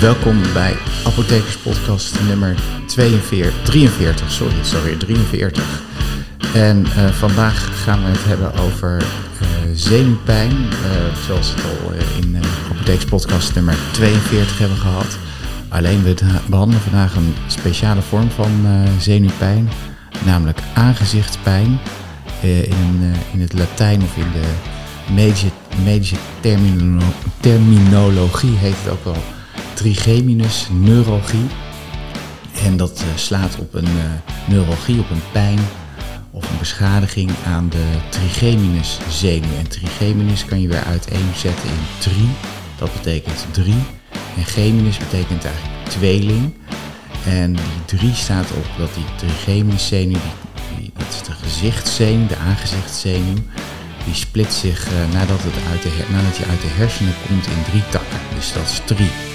Welkom bij Apothekers Podcast nummer 42, 43, sorry, sorry, 43. En uh, vandaag gaan we het hebben over uh, zenuwpijn, uh, zoals we het al in Apothekers Podcast nummer 42 hebben gehad. Alleen we behandelen vandaag een speciale vorm van zenuwpijn, namelijk aangezichtspijn. in, in het Latijn of in de medische, medische termino terminologie heet het ook wel trigeminus neuralgie. En dat uh, slaat op een uh, neuralgie, op een pijn of een beschadiging aan de trigeminus zenuw. En trigeminus kan je weer uiteenzetten in tri, dat betekent drie. En geminus betekent eigenlijk tweeling. En die drie staat op dat die trigeminus zenuw, die, dat is de gezichtszenuw, de aangezichtszenuw, die split zich uh, nadat, het uit de, nadat hij uit de hersenen komt in drie takken. Dus dat is tri.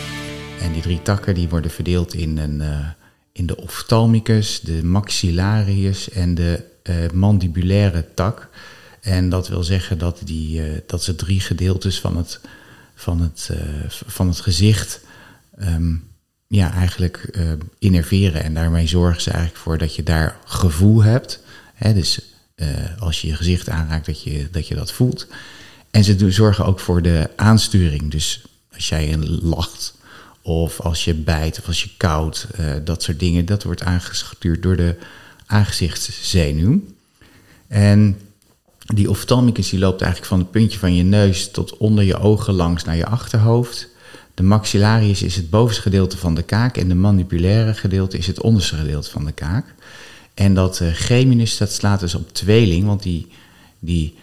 En die drie takken die worden verdeeld in, een, uh, in de ophthalmicus, de maxillarius en de uh, mandibulaire tak. En dat wil zeggen dat, die, uh, dat ze drie gedeeltes van het, van het, van het gezicht um, ja, eigenlijk innerveren. En daarmee zorgen ze eigenlijk voor dat je daar gevoel hebt. Hè, dus als je je gezicht aanraakt, dat je, dat je dat voelt. En ze zorgen ook voor de aansturing. Dus als jij lacht of als je bijt of als je koud, uh, dat soort dingen. Dat wordt aangestuurd door de aangezichtszenuw. En die ophthalmicus die loopt eigenlijk van het puntje van je neus tot onder je ogen langs naar je achterhoofd. De maxillarius is het bovenste gedeelte van de kaak en de mandibulaire gedeelte is het onderste gedeelte van de kaak. En dat uh, geminus dat slaat dus op tweeling, want die, die,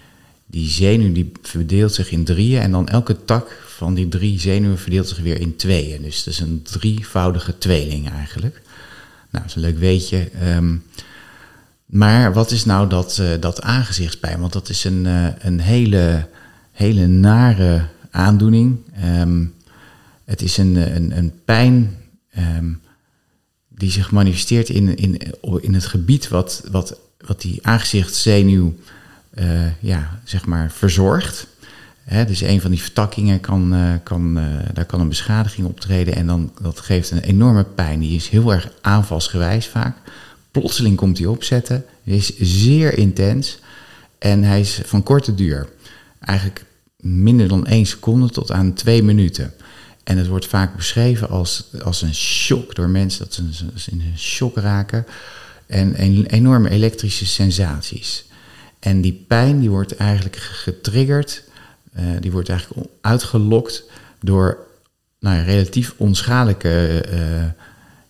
die zenuw die verdeelt zich in drieën en dan elke tak van die drie zenuwen verdeelt zich weer in tweeën. Dus het is een drievoudige tweeling eigenlijk. Nou, dat is een leuk weetje. Um, maar wat is nou dat, uh, dat aangezichtspijn? Want dat is een, uh, een hele, hele nare aandoening. Um, het is een, een, een pijn um, die zich manifesteert in, in, in het gebied wat, wat, wat die aangezichtszenuw ja, zeg maar verzorgt dus een van die vertakkingen kan, uh, kan uh, daar kan een beschadiging optreden en dan, dat geeft een enorme pijn. Die is heel erg aanvalsgewijs vaak. Plotseling komt hij opzetten, is zeer intens en hij is van korte duur. Eigenlijk minder dan één seconde tot aan twee minuten. En het wordt vaak beschreven als, als een shock door mensen, dat ze in een shock raken. En, en enorme elektrische sensaties. En die pijn die wordt eigenlijk getriggerd uh, die wordt eigenlijk uitgelokt door nou, relatief onschadelijke uh,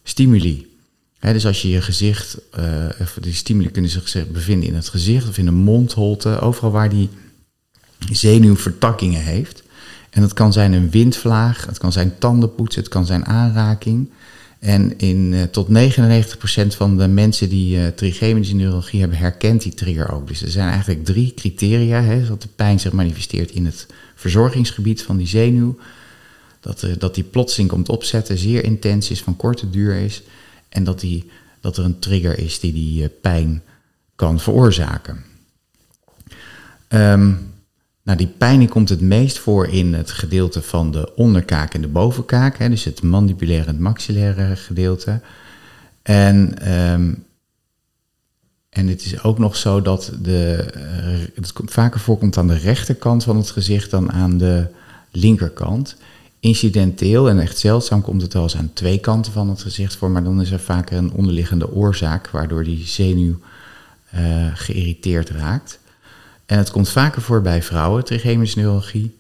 stimuli. dus als je je gezicht, uh, die stimuli kunnen zich bevinden in het gezicht of in de mondholte, overal waar die zenuwvertakkingen heeft. En dat kan zijn een windvlaag, het kan zijn tandenpoetsen, het kan zijn aanraking. En in, uh, tot 99% van de mensen die uh, trigemische neurologie hebben, herkent die trigger ook. Dus er zijn eigenlijk drie criteria. Hè, dat de pijn zich manifesteert in het verzorgingsgebied van die zenuw. Dat, uh, dat die plotseling komt opzetten, zeer intens is, van korte duur is. En dat, die, dat er een trigger is die die pijn kan veroorzaken. Um, nou, die pijn komt het meest voor in het gedeelte van de onderkaak en de bovenkaak, hè, dus het mandibulaire en maxillaire gedeelte. En, um, en het is ook nog zo dat de, het vaker voorkomt aan de rechterkant van het gezicht dan aan de linkerkant. Incidenteel en echt zeldzaam komt het wel eens aan twee kanten van het gezicht voor, maar dan is er vaker een onderliggende oorzaak waardoor die zenuw uh, geïrriteerd raakt. En het komt vaker voor bij vrouwen, trigemische neurologie.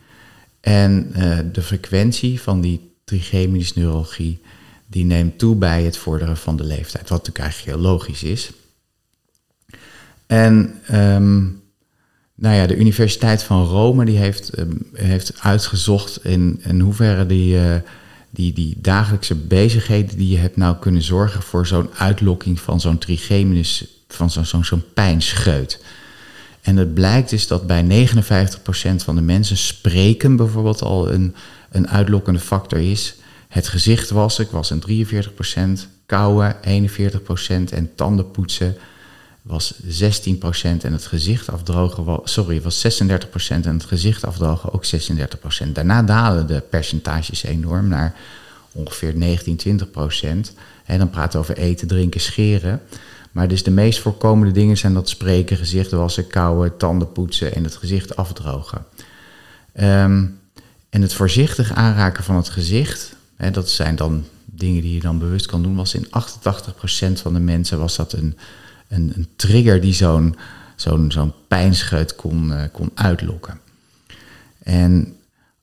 En uh, de frequentie van die trigemische neurologie die neemt toe bij het vorderen van de leeftijd, wat natuurlijk eigenlijk heel logisch is. En um, nou ja, de Universiteit van Rome die heeft, um, heeft uitgezocht in, in hoeverre die, uh, die, die dagelijkse bezigheden die je hebt nou kunnen zorgen voor zo'n uitlokking van zo'n trigeminus, van zo'n zo'n zo'n pijnscheut. En het blijkt dus dat bij 59% van de mensen spreken bijvoorbeeld al een, een uitlokkende factor is. Het gezicht wassen was een 43%, kauwen 41% en tandenpoetsen was 16% en het gezicht afdrogen was, sorry, was 36% en het gezicht afdrogen ook 36%. Daarna dalen de percentages enorm naar ongeveer 19, 20 procent. En dan praten we over eten, drinken, scheren. Maar dus de meest voorkomende dingen zijn dat spreken, gezicht wassen, kauwen, tanden poetsen en het gezicht afdrogen. Ehm, en het voorzichtig aanraken van het gezicht, hè, dat zijn dan dingen die je dan bewust kan doen, was in 88% van de mensen was dat een, een, een trigger die zo'n zo'n zo'n pijnscheut kon, uh, kon uitlokken. En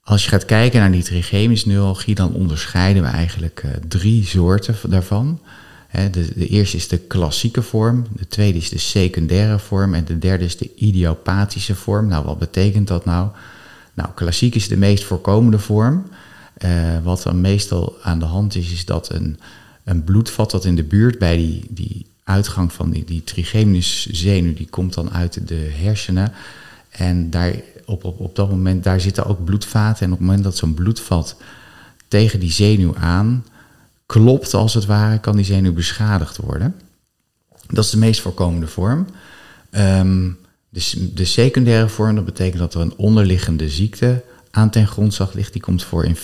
als je gaat kijken naar die trigemische neurologie, dan onderscheiden we eigenlijk uh, drie soorten daarvan. De, de, eerste is de klassieke vorm, de tweede is de secundaire vorm en de derde is de idiopathische vorm. Nou, wat betekent dat nou? Nou, klassiek is de meest voorkomende vorm. Uh, wat dan meestal aan de hand is, is dat een, een bloedvat dat in de buurt bij die, die uitgang van die, die trigeminus zenuw, die komt dan uit de hersenen. En daar, op, op, op dat moment, daar zitten ook bloedvaten. En op het moment dat zo'n bloedvat tegen die zenuw aan klopt, als het ware, kan die zenuw beschadigd worden. Dat is de meest voorkomende vorm. Um, dus de secundaire vorm, dat betekent dat er een onderliggende ziekte aan ten grondslag ligt. Die komt voor in 15%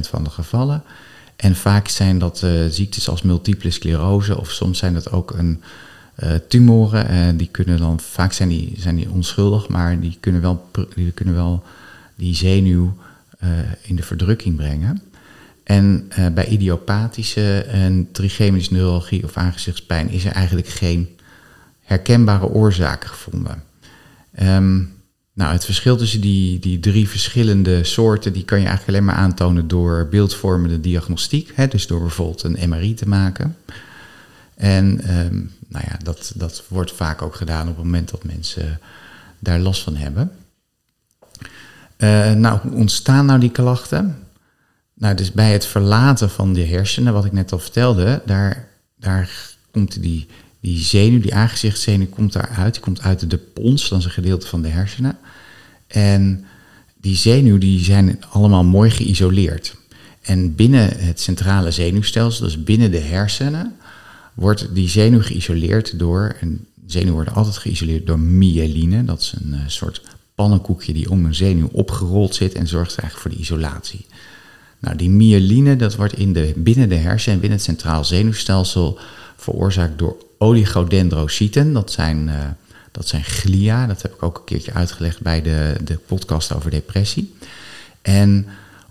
van de gevallen. En vaak zijn dat uh, ziektes als multiple sclerose of soms zijn dat ook een uh, tumoren. En uh, die kunnen dan, vaak zijn die, zijn die onschuldig, maar die kunnen wel die, kunnen wel die zenuw in de verdrukking brengen. En bij idiopathische en trigemische neurologie of aangezichtspijn is er eigenlijk geen herkenbare oorzaken gevonden. Um, nou, het verschil tussen die, die drie verschillende soorten, die kan je eigenlijk alleen maar aantonen door beeldvormende diagnostiek. Hè, dus door bijvoorbeeld een MRI te maken. En um, nou ja, dat, dat wordt vaak ook gedaan op het moment dat mensen daar last van hebben. Uh, nou, hoe ontstaan nou die klachten? Nou, dus bij het verlaten van de hersenen, wat ik net al vertelde, daar, daar komt die, die zenuw, die aangezichtszenuw, komt daaruit. Die komt uit de pons, dat is een gedeelte van de hersenen. En die zenuw, die zijn allemaal mooi geïsoleerd. En binnen het centrale zenuwstelsel, dus binnen de hersenen, wordt die zenuw geïsoleerd door, en zenuwen worden altijd geïsoleerd door myeline. Dat is een uh, soort pannenkoekje die om een zenuw opgerold zit en zorgt eigenlijk voor de isolatie. Nou, die myeline, dat wordt in de, binnen de hersenen, binnen het centraal zenuwstelsel, veroorzaakt door oligodendrocyten. Dat zijn, uh, dat zijn glia, dat heb ik ook een keertje uitgelegd bij de, de podcast over depressie. En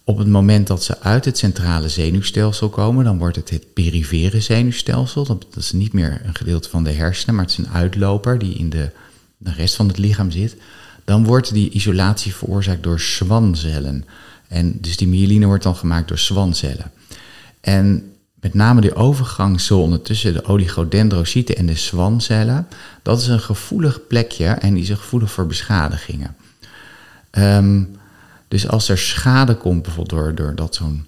op het moment dat ze uit het centrale zenuwstelsel komen, dan wordt het het perifere zenuwstelsel. Dat, is niet meer een gedeelte van de hersenen, maar het is een uitloper die in de, de rest van het lichaam zit. Dan wordt die isolatie veroorzaakt door zwancellen. En dus die myeline wordt dan gemaakt door zwancellen. En met name die overgangszone tussen de oligodendrocyten en de zwancellen, dat is een gevoelig plekje en die is gevoelig voor beschadigingen. Um, dus als er schade komt, bijvoorbeeld door, doordat zo'n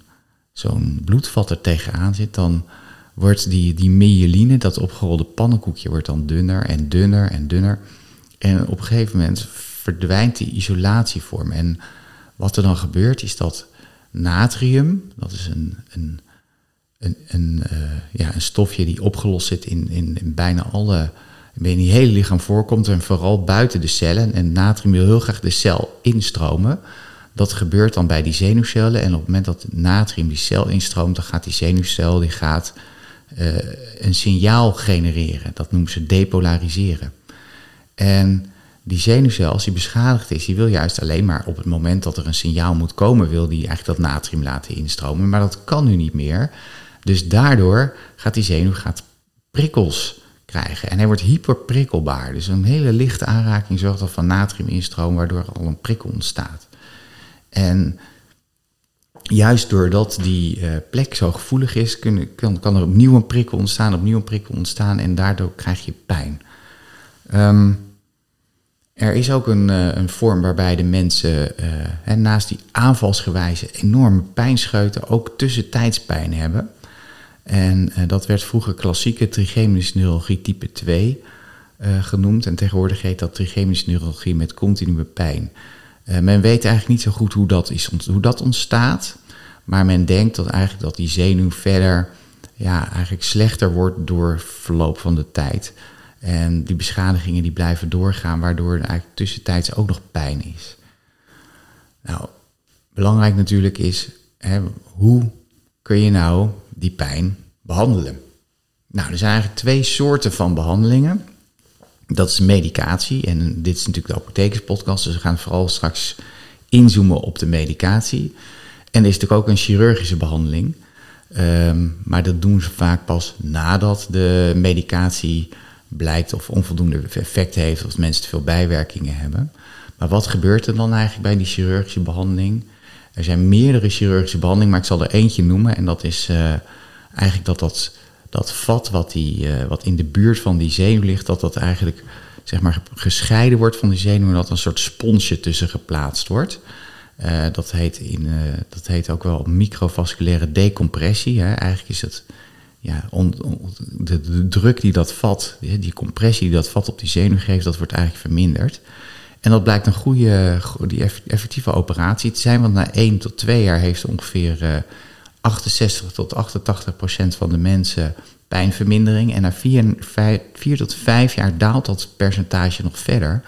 zo'n bloedvat er tegenaan zit, dan wordt die, die myeline, dat opgerolde pannenkoekje, wordt dan dunner en dunner en dunner. En op een gegeven moment verdwijnt die isolatievorm. En wat er dan gebeurt, is dat natrium, dat is een, een, een, een, uh, ja, een stofje die opgelost zit in, in, in bijna alle, in je hele lichaam voorkomt en vooral buiten de cellen. En natrium wil heel graag de cel instromen. Dat gebeurt dan bij die zenuwcellen. En op het moment dat natrium die cel instroomt, dan gaat die zenuwcel die gaat, uh, een signaal genereren. Dat noemen ze depolariseren. En die zenuwcel, als die beschadigd is, die wil juist alleen maar op het moment dat er een signaal moet komen, wil die eigenlijk dat natrium laten instromen. Maar dat kan nu niet meer. Dus daardoor gaat die zenuw gaat prikkels krijgen. En hij wordt hyperprikkelbaar. Dus een hele lichte aanraking zorgt al van natrium instroom, waardoor al een prikkel ontstaat. En juist doordat die uh, plek zo gevoelig is, kan, er opnieuw een prikkel ontstaan, opnieuw een prikkel ontstaan en daardoor krijg je pijn. Um, er is ook een, uh, een vorm waarbij de mensen uh, naast die aanvalsgewijze enorme pijnscheuten ook tussentijdspijn hebben. En dat werd vroeger klassieke trigemische type 2 genoemd. En tegenwoordig heet dat trigemische met continue pijn. Men weet eigenlijk niet zo goed hoe dat, is, hoe dat ontstaat. Maar men denkt dat eigenlijk dat die zenuw verder ja, eigenlijk slechter wordt door verloop van de tijd. En die beschadigingen die blijven doorgaan, waardoor er eigenlijk tussentijds ook nog pijn is. Nou, belangrijk natuurlijk is, hè, hoe kun je nou die pijn behandelen? Nou, er zijn eigenlijk twee soorten van behandelingen. Dat is medicatie. En dit is natuurlijk de apothekerspodcast, dus we gaan vooral straks inzoomen op de medicatie. En er is natuurlijk ook een chirurgische behandeling. Ehm, maar dat doen ze vaak pas nadat de medicatie blijkt of onvoldoende effect heeft, of mensen te veel bijwerkingen hebben. Maar wat gebeurt er dan eigenlijk bij die chirurgische behandeling? Er zijn meerdere chirurgische behandelingen, maar ik zal er eentje noemen. En dat is uh, eigenlijk dat dat, dat vat wat, die, uh, wat in de buurt van die zenuw ligt, dat dat eigenlijk zeg maar, gescheiden wordt van die zenuw en dat een soort sponsje tussen geplaatst wordt. Uh, dat, heet in, dat heet ook wel microvasculaire decompressie. Hè. Eigenlijk is het ja, de, druk die dat vat, die compressie die dat vat op die zenuw geeft, dat wordt eigenlijk verminderd. En dat blijkt een goede, die effectieve operatie te zijn, want na 1 tot 2 jaar heeft ongeveer uh, 68 tot 88 procent van de mensen pijnvermindering. En na 4, 5, 4 tot 5 jaar daalt dat percentage nog verder.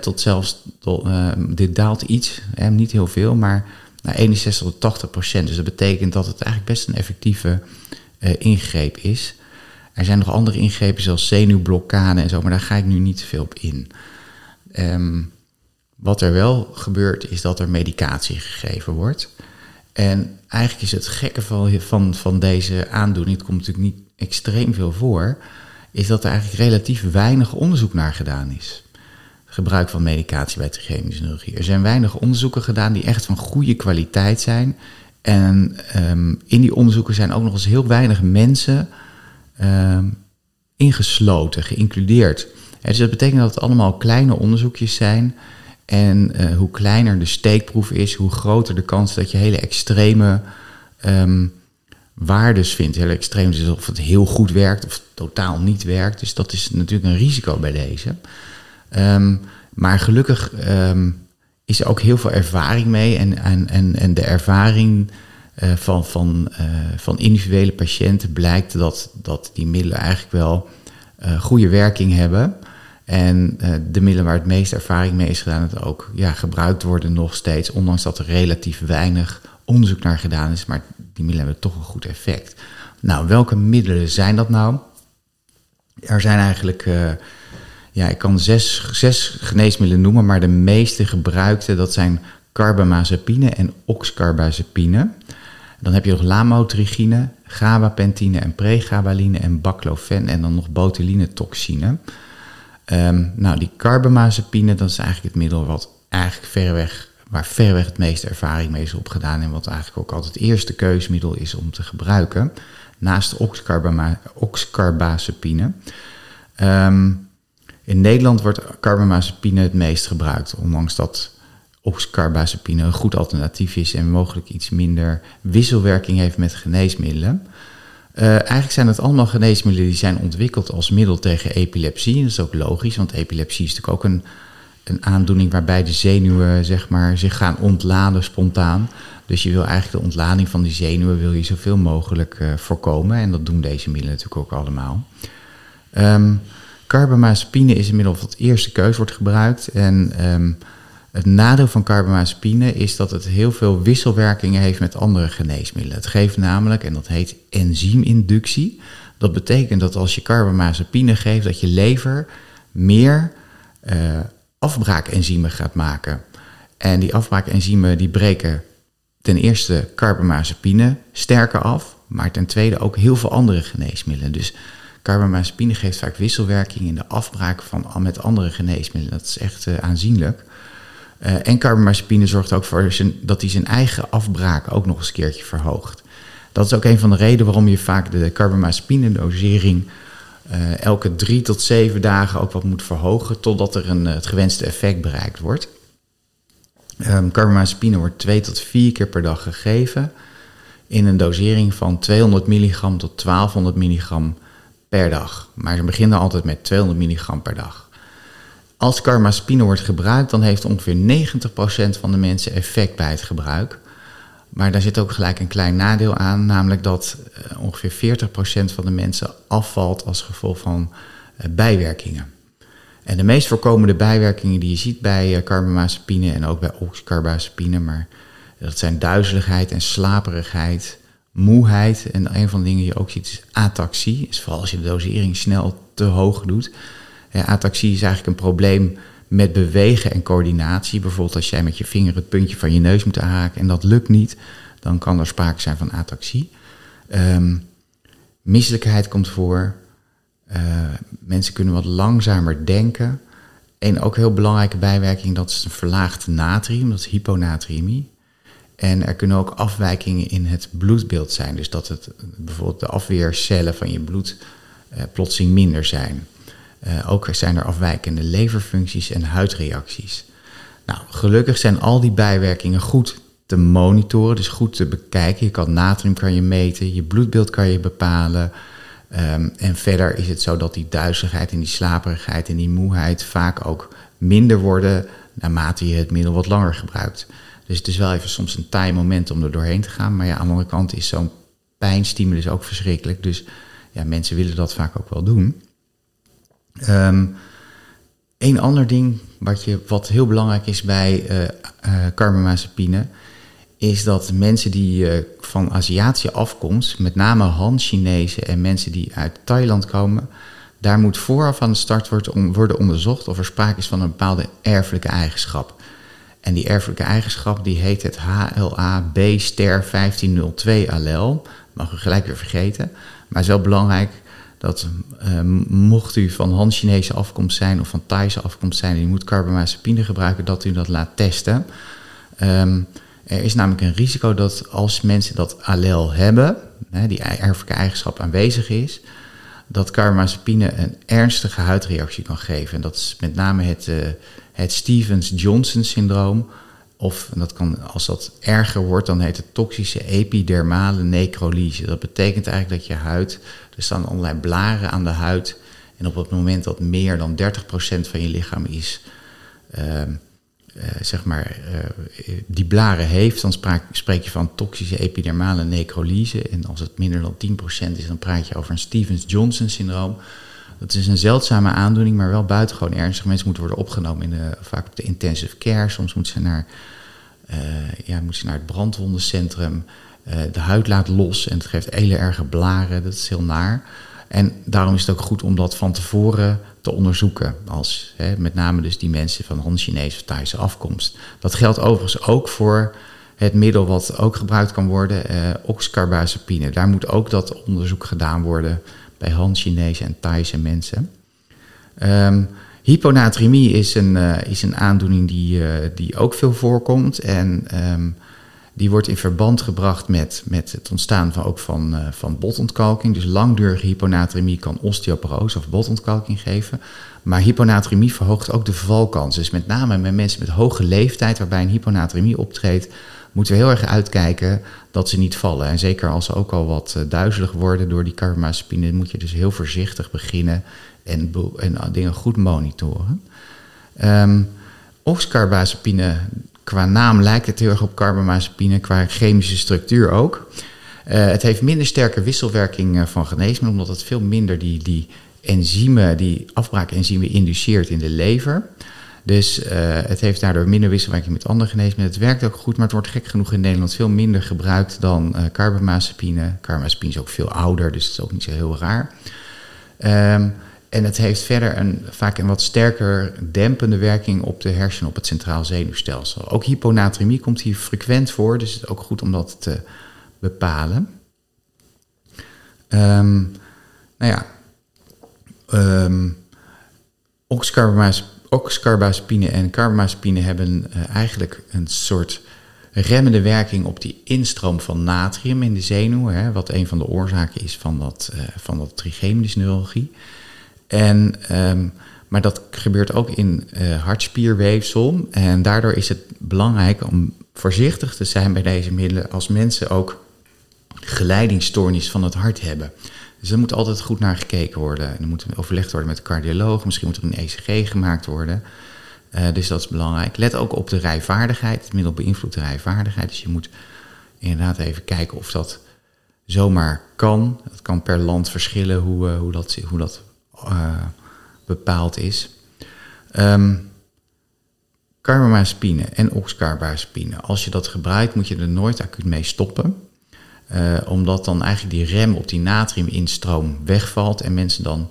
Tot zelfs, tot, uh, dit daalt iets, hè, niet heel veel, maar naar 61 tot 80 procent. Dus dat betekent dat het eigenlijk best een effectieve ingreep is. Er zijn nog andere ingrepen zoals zenuwblokkade en zo, maar daar ga ik nu niet te veel op in. Um, wat er wel gebeurt is dat er medicatie gegeven wordt. En eigenlijk is het gekke van, van, van deze aandoening, het komt natuurlijk niet extreem veel voor, is dat er eigenlijk relatief weinig onderzoek naar gedaan is. Gebruik van medicatie bij trigemische neurologie. Er zijn weinig onderzoeken gedaan die echt van goede kwaliteit zijn. En um, in die onderzoeken zijn ook nog eens heel weinig mensen um, ingesloten, geïncludeerd. dus dat betekent dat het allemaal kleine onderzoekjes zijn. En uh, hoe kleiner de steekproef is, hoe groter de kans dat je hele extreme um, waardes vindt. Hele extreem, dus of het heel goed werkt of totaal niet werkt. Dus dat is natuurlijk een risico bij deze. Maar gelukkig is er ook heel veel ervaring mee. En, en, en, en de ervaring uh, van, van, uh, van individuele patiënten blijkt dat, dat die middelen eigenlijk wel uh, goede werking hebben. En de middelen waar het meest ervaring mee is gedaan, dat ook ja, gebruikt worden nog steeds, ondanks dat er relatief weinig onderzoek naar gedaan is. Maar die middelen hebben toch een goed effect. Nou, welke middelen zijn dat nou? Er zijn eigenlijk ja, ik kan zes, zes geneesmiddelen noemen, maar de meeste gebruikte, dat zijn carbamazepine en oxcarbazepine. Dan heb je nog lamotrigine, gabapentine en pregabaline en baclofen en dan nog botulinetoxine. Um, nou, die carbamazepine, dat is eigenlijk het middel wat eigenlijk verreweg, waar verreweg het meeste ervaring mee is opgedaan en wat eigenlijk ook altijd het eerste keusmiddel is om te gebruiken, naast oxcarbazepine. Um, in Nederland wordt carbamazepine het meest gebruikt, ondanks dat oxcarbazepine een goed alternatief is en mogelijk iets minder wisselwerking heeft met geneesmiddelen. Uh, eigenlijk zijn het allemaal geneesmiddelen die zijn ontwikkeld als middel tegen epilepsie. dat is ook logisch, want epilepsie is natuurlijk ook een, een aandoening waarbij de zenuwen zeg maar, zich gaan ontladen spontaan. Dus je wil eigenlijk de ontlading van die zenuwen wil je zoveel mogelijk uh, voorkomen. En dat doen deze middelen natuurlijk ook allemaal. Um, Carbamazepine is inmiddels wat eerste keus wordt gebruikt. En um, het nadeel van carbamazepine is dat het heel veel wisselwerkingen heeft met andere geneesmiddelen. Het geeft namelijk, en dat heet enzyminductie. Dat betekent dat als je carbamazepine geeft, dat je lever meer uh, afbraakenzymen gaat maken. En die afbraakenzymen die breken ten eerste carbamazepine sterker af, maar ten tweede ook heel veel andere geneesmiddelen. Dus Carbamazepine geeft vaak wisselwerking in de afbraak van, met andere geneesmiddelen. Dat is echt uh, aanzienlijk. Uh, en carbamazepine zorgt ook voor dat hij zijn eigen afbraak ook nog eens een keertje verhoogt. Dat is ook een van de redenen waarom je vaak de carbamazepine-dosering uh, elke drie tot zeven dagen ook wat moet verhogen, totdat er een, het gewenste effect bereikt wordt. Um, carbamazepine wordt twee tot vier keer per dag gegeven in een dosering van 200 milligram tot 1200 milligram per dag. Maar ze beginnen altijd met 200 milligram per dag. Als carbamazepine wordt gebruikt, dan heeft ongeveer 90% van de mensen effect bij het gebruik. Maar daar zit ook gelijk een klein nadeel aan, namelijk dat uh, ongeveer 40% van de mensen afvalt als gevolg van uh, bijwerkingen. En de meest voorkomende bijwerkingen die je ziet bij carbamazepine en ook bij oxcarbazepine, maar dat zijn duizeligheid en slaperigheid, moeheid. En een van de dingen die je ook ziet is ataxie. Is vooral als je de dosering snel te hoog doet. Ja, ataxie is eigenlijk een probleem met bewegen en coördinatie. Bijvoorbeeld als jij met je vinger het puntje van je neus moet aanhaken en dat lukt niet, dan kan er sprake zijn van ataxie. Um, misselijkheid komt voor. Uh, mensen kunnen wat langzamer denken. En ook heel belangrijke bijwerking, dat is een verlaagd natrium, dat is hyponatriëmie. En er kunnen ook afwijkingen in het bloedbeeld zijn. Dus dat het, bijvoorbeeld de afweercellen van je bloed uh, plotseling minder zijn. Uh, ook zijn er afwijkende leverfuncties en huidreacties. Nou, gelukkig zijn al die bijwerkingen goed te monitoren, dus goed te bekijken. Je kan natrium kan je meten, je bloedbeeld kan je bepalen. Um, en verder is het zo dat die duizeligheid en die slaperigheid en die moeheid vaak ook minder worden naarmate je het middel wat langer gebruikt. Dus het is wel even soms een taai moment om er doorheen te gaan. Maar ja, aan de andere kant is zo'n pijnstimulus ook verschrikkelijk. Dus ja, mensen willen dat vaak ook wel doen. Um, een ander ding wat, je, wat heel belangrijk is bij uh, carbamazepine... is dat mensen die uh, van Aziatische afkomst... met name Han-Chinezen en mensen die uit Thailand komen... daar moet vooraf aan de start worden, worden onderzocht... of er sprake is van een bepaalde erfelijke eigenschap... En die erfelijke eigenschap die heet het HLA-B-ster 1502 allel. Mag u gelijk weer vergeten. Maar het is wel belangrijk dat uh, mocht u van Han-Chinese afkomst zijn of van Thaise afkomst zijn... en u moet carbamazepine gebruiken, dat u dat laat testen. Um, er is namelijk een risico dat als mensen dat allel hebben... Hè, die erfelijke eigenschap aanwezig is dat carbamazepine een ernstige huidreactie kan geven. En dat is met name het, uh, het Stevens-Johnson-syndroom. Of dat kan, als dat erger wordt, dan heet het toxische epidermale necrolyse. Dat betekent eigenlijk dat je huid, er staan allerlei blaren aan de huid. En op het moment dat meer dan 30% van je lichaam is, uh, uh, zeg maar, uh, die blaren heeft, dan spreek je van toxische epidermale necrolyse. En als het minder dan 10% is, dan praat je over een Stevens-Johnson-syndroom. Dat is een zeldzame aandoening, maar wel buitengewoon ernstig. Mensen moeten worden opgenomen in de, vaak op de intensive care. Soms moeten ze naar, uh, ja, moeten ze naar het brandwondencentrum. de huid laat los en het geeft hele erge blaren. Dat is heel naar. En daarom is het ook goed om dat van tevoren te onderzoeken. Als, hè, met name dus die mensen van Han-Chinese of Thaise afkomst. Dat geldt overigens ook voor het middel wat ook gebruikt kan worden, eh, oxcarbazepine. Daar moet ook dat onderzoek gedaan worden bij Han-Chinese en Thaise mensen. Um, hyponatremie is een, uh, is een aandoening die, uh, die ook veel voorkomt. En um, die wordt in verband gebracht met, met het ontstaan van, ook van, uh, van botontkalking. Dus langdurige hyponatremie kan osteoporose of botontkalking geven. Maar hyponatremie verhoogt ook de vervalkans. Dus met name met mensen met hoge leeftijd waarbij een hyponatremie optreedt, moeten we heel erg uitkijken dat ze niet vallen. En zeker als ze ook al wat uh, duizelig worden door die carbamazepine, moet je dus heel voorzichtig beginnen en, en dingen goed monitoren. Um, oxcarbazepine Qua naam lijkt het heel erg op carbamazepine, qua chemische structuur ook. Uh, het heeft minder sterke wisselwerking van geneesmiddelen, omdat het veel minder die, die enzymen, die afbraakenzymen induceert in de lever. Dus uh, het heeft daardoor minder wisselwerking met andere geneesmiddelen. Het werkt ook goed, maar het wordt gek genoeg in Nederland veel minder gebruikt dan carbamazepine. Carbamazepine is ook veel ouder, dus het is ook niet zo heel raar. Um, en het heeft verder een, vaak een wat sterker dempende werking op de hersenen, op het centraal zenuwstelsel. Ook hyponatremie komt hier frequent voor, dus het is ook goed om dat te bepalen. Um, nou ja, um, oxcarbazepine en carbamazepine hebben uh, eigenlijk een soort remmende werking op die instroom van natrium in de zenuw, hè, wat een van de oorzaken is van dat, uh, van dat. En, um, maar dat gebeurt ook in uh, hartspierweefsel. En daardoor is het belangrijk om voorzichtig te zijn bij deze middelen als mensen ook geleidingsstoornis van het hart hebben. Dus er moet altijd goed naar gekeken worden. En er moet overlegd worden met de cardioloog. Misschien moet er een ECG gemaakt worden. Uh, dus dat is belangrijk. Let ook op de rijvaardigheid. Het middel beïnvloedt de rijvaardigheid. Dus je moet inderdaad even kijken of dat zomaar kan. Het kan per land verschillen hoe, uh, hoe, dat, hoe dat uh, bepaald is. Um, carbamazepine en oxcarbazepine. Als je dat gebruikt, moet je er nooit acuut mee stoppen. Omdat dan eigenlijk die rem op die natriuminstroom wegvalt en mensen dan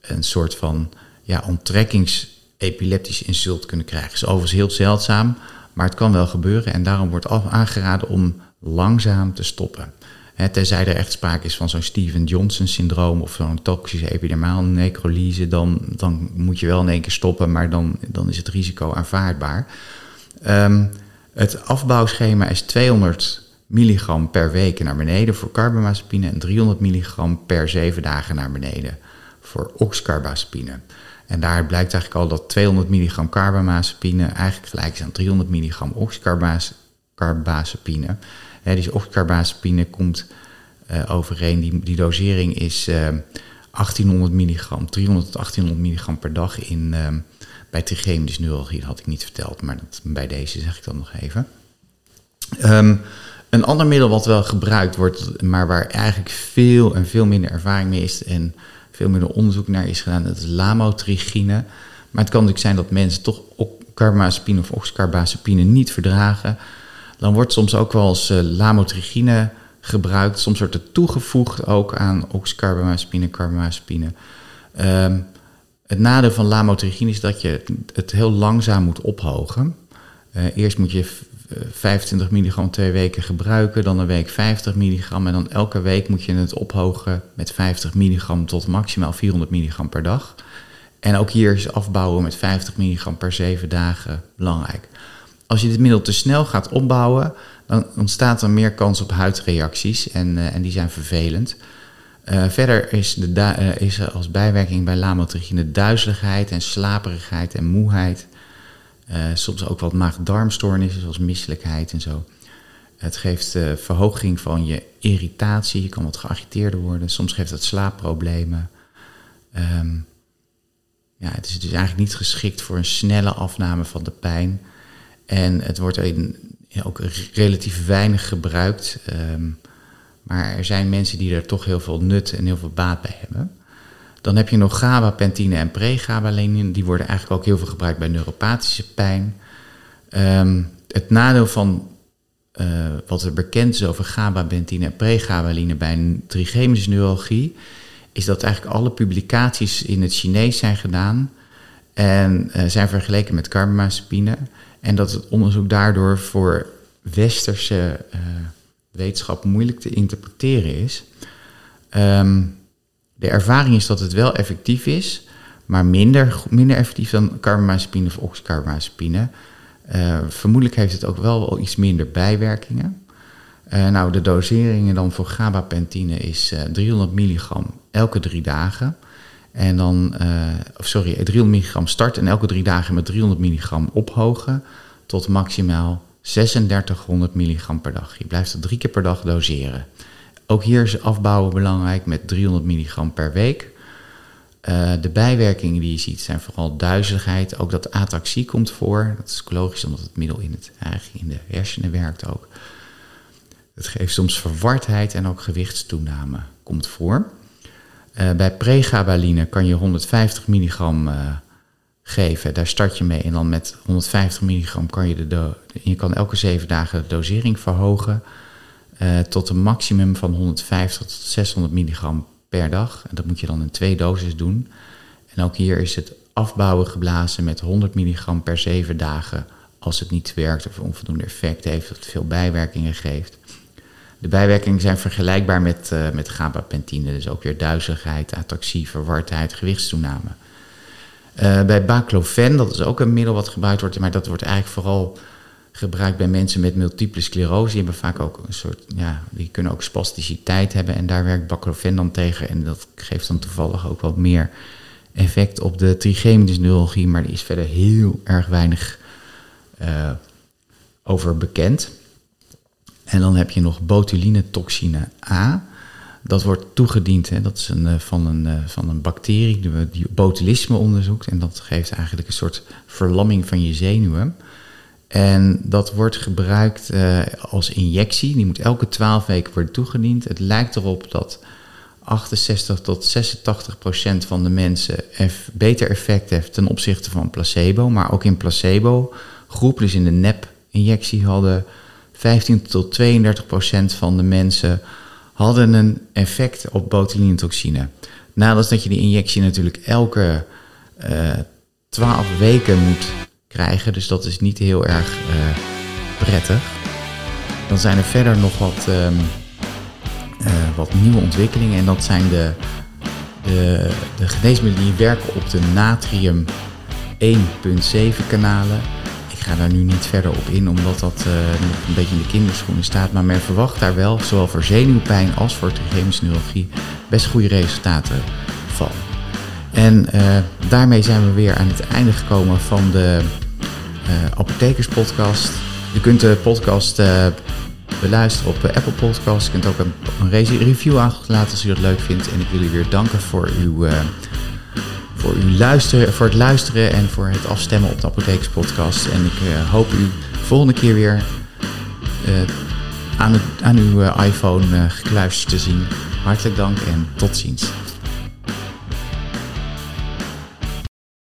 een soort van ja, onttrekkings-epileptisch insult kunnen krijgen. Is overigens heel zeldzaam, maar het kan wel gebeuren en daarom wordt aangeraden om langzaam te stoppen. He, tenzij er echt sprake is van zo'n Steven Johnson syndroom of zo'n toxische epidermaal necrolyse, dan, dan moet je wel in één keer stoppen, maar dan, dan is het risico aanvaardbaar. Um, het afbouwschema is 200 milligram per week naar beneden voor carbamazepine en 300 milligram per zeven dagen naar beneden voor oxcarbazepine. En daar blijkt eigenlijk al dat 200 milligram carbamazepine eigenlijk gelijk is aan 300 milligram oxcarbazepine. He, dus oxcarbazepine komt uh, overeen, die, die dosering is uh, eh, 1800 milligram, 300 tot 1800 milligram per dag in, uh, bij trigeminus neuralgie. Dat had ik niet verteld, maar dat, bij deze zeg ik dan nog even. Um, een ander middel wat wel gebruikt wordt, maar waar eigenlijk veel en veel minder ervaring mee is en veel minder onderzoek naar is gedaan, dat is lamotrigine. Maar het kan natuurlijk zijn dat mensen toch carbamazepine of oxcarbazepine niet verdragen. Dan wordt soms ook wel eens uh, lamotrigine gebruikt. Soms wordt het toegevoegd ook aan oxcarbamazepine, carbamazepine. Um, het nadeel van lamotrigine is dat je het heel langzaam moet ophogen. Uh, eerst moet je 25 milligram twee weken gebruiken, dan een week 50 milligram en dan elke week moet je het ophogen met 50 milligram tot maximaal 400 milligram per dag. En ook hier is afbouwen met 50 milligram per 7 dagen belangrijk. Als je dit middel te snel gaat opbouwen, dan ontstaat er meer kans op huidreacties en, uh, en die zijn vervelend. Uh, verder is, de uh, is er als bijwerking bij lamotrigine duizeligheid en slaperigheid en moeheid. Uh, soms ook wat maag-darmstoornissen, zoals misselijkheid en zo. Het geeft uh, verhoging van je irritatie, je kan wat geagiteerder worden. Soms geeft het slaapproblemen. Um, ja, het is dus eigenlijk niet geschikt voor een snelle afname van de pijn. En het wordt ook relatief weinig gebruikt. Um, maar er zijn mensen die er toch heel veel nut en heel veel baat bij hebben. Dan heb je nog gabapentine en pregabalin. Die worden eigenlijk ook heel veel gebruikt bij neuropathische pijn. Um, het nadeel van uh, wat er bekend is over gabapentine en pregabaline bij een trigemische neurologie... is dat eigenlijk alle publicaties in het Chinees zijn gedaan... en uh, zijn vergeleken met carbamazepine... en dat het onderzoek daardoor voor westerse uh, wetenschap moeilijk te interpreteren is... Um, de ervaring is dat het wel effectief is, maar minder, minder effectief dan carbamazepine of oxcarbamazepine. Uh, vermoedelijk heeft het ook wel iets minder bijwerkingen. Uh, nou, de doseringen dan voor gabapentine is uh, 300 milligram elke drie dagen. En dan, of sorry, 300 milligram start en elke drie dagen met 300 milligram ophogen tot maximaal 3600 milligram per dag. Je blijft het drie keer per dag doseren. Ook hier is afbouwen belangrijk met 300 milligram per week. Uh, de bijwerkingen die je ziet zijn vooral duizeligheid. Ook dat ataxie komt voor. Dat is logisch omdat het middel in, het, eigenlijk in de hersenen werkt ook. Het geeft soms verwardheid en ook gewichtstoename komt voor. Uh, bij pregabaline kan je 150 milligram uh, geven. Daar start je mee. En dan met 150 milligram kan je, de je kan elke zeven dagen de dosering verhogen. Uh, tot een maximum van 150 tot 600 milligram per dag. En dat moet je dan in twee doses doen. En ook hier is het afbouwen geblazen met 100 milligram per zeven dagen. Als het niet werkt of onvoldoende effect heeft of veel bijwerkingen geeft. De bijwerkingen zijn vergelijkbaar met, uh, met gabapentine. Dus ook weer duizeligheid, ataxie, verwardheid, gewichtstoename. Uh, bij baclofen, dat is ook een middel wat gebruikt wordt, maar dat wordt eigenlijk vooral gebruikt bij mensen met multiple sclerose. Die hebben vaak ook een soort, ja, die kunnen ook spasticiteit hebben. En daar werkt baclofen dan tegen. En dat geeft dan toevallig ook wat meer effect op de trigeminus. Maar die is verder heel erg weinig uh, over bekend. En dan heb je nog botulinetoxine A. Dat wordt toegediend, hè, dat is een, uh, van, een, uh, van een bacterie die botulisme onderzoekt. En dat geeft eigenlijk een soort verlamming van je zenuwen. En dat wordt gebruikt uh, als injectie. Die moet elke 12 weken worden toegediend. Het lijkt erop dat 68 tot 86 procent van de mensen beter effect heeft ten opzichte van placebo. Maar ook in placebo groep, dus in de nep-injectie, hadden 50% 15 tot 32 procent van de mensen hadden een effect op botulinumtoxine. Nadat dat je die injectie natuurlijk elke uh, 12 weken moet krijgen, dus dat is niet heel erg uh, prettig. Dan zijn er verder nog wat, um, uh, wat nieuwe ontwikkelingen en dat zijn de, de, de geneesmiddelen die werken op de natrium 1.7 kanalen. Ik ga daar nu niet verder op in, omdat dat uh, nog een beetje in de kinderschoenen staat. Maar men verwacht daar wel, zowel voor zenuwpijn als voor trigemische neurologie, best goede resultaten van. En uh, daarmee zijn we weer aan het einde gekomen van de uh, Apothekerspodcast. Je kunt de podcast beluisteren op Apple Podcasts. Je kunt ook een, een review achterlaten als u dat leuk vindt. En ik wil u weer danken voor uw voor, uw voor het luisteren en voor het afstemmen op de Apothekerspodcast. En ik hoop u volgende keer weer aan, aan uw iPhone gekluisterd te zien. Hartelijk dank en tot ziens.